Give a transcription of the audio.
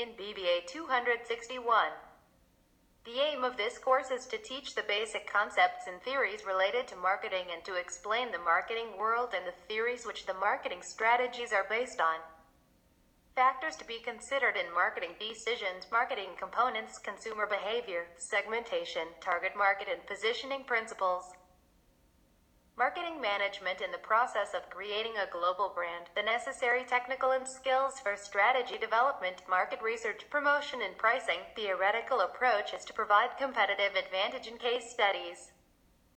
in BBA 261. The aim of this course is to teach the basic concepts and theories related to marketing and to explain the marketing world and the theories which the marketing strategies are based on. Factors to be considered in marketing decisions, marketing components, consumer behavior, segmentation, target market, and positioning principles. Marketing management in the process of creating a global brand, the necessary technical and skills for strategy development, market research, promotion, and pricing. Theoretical approach is to provide competitive advantage in case studies.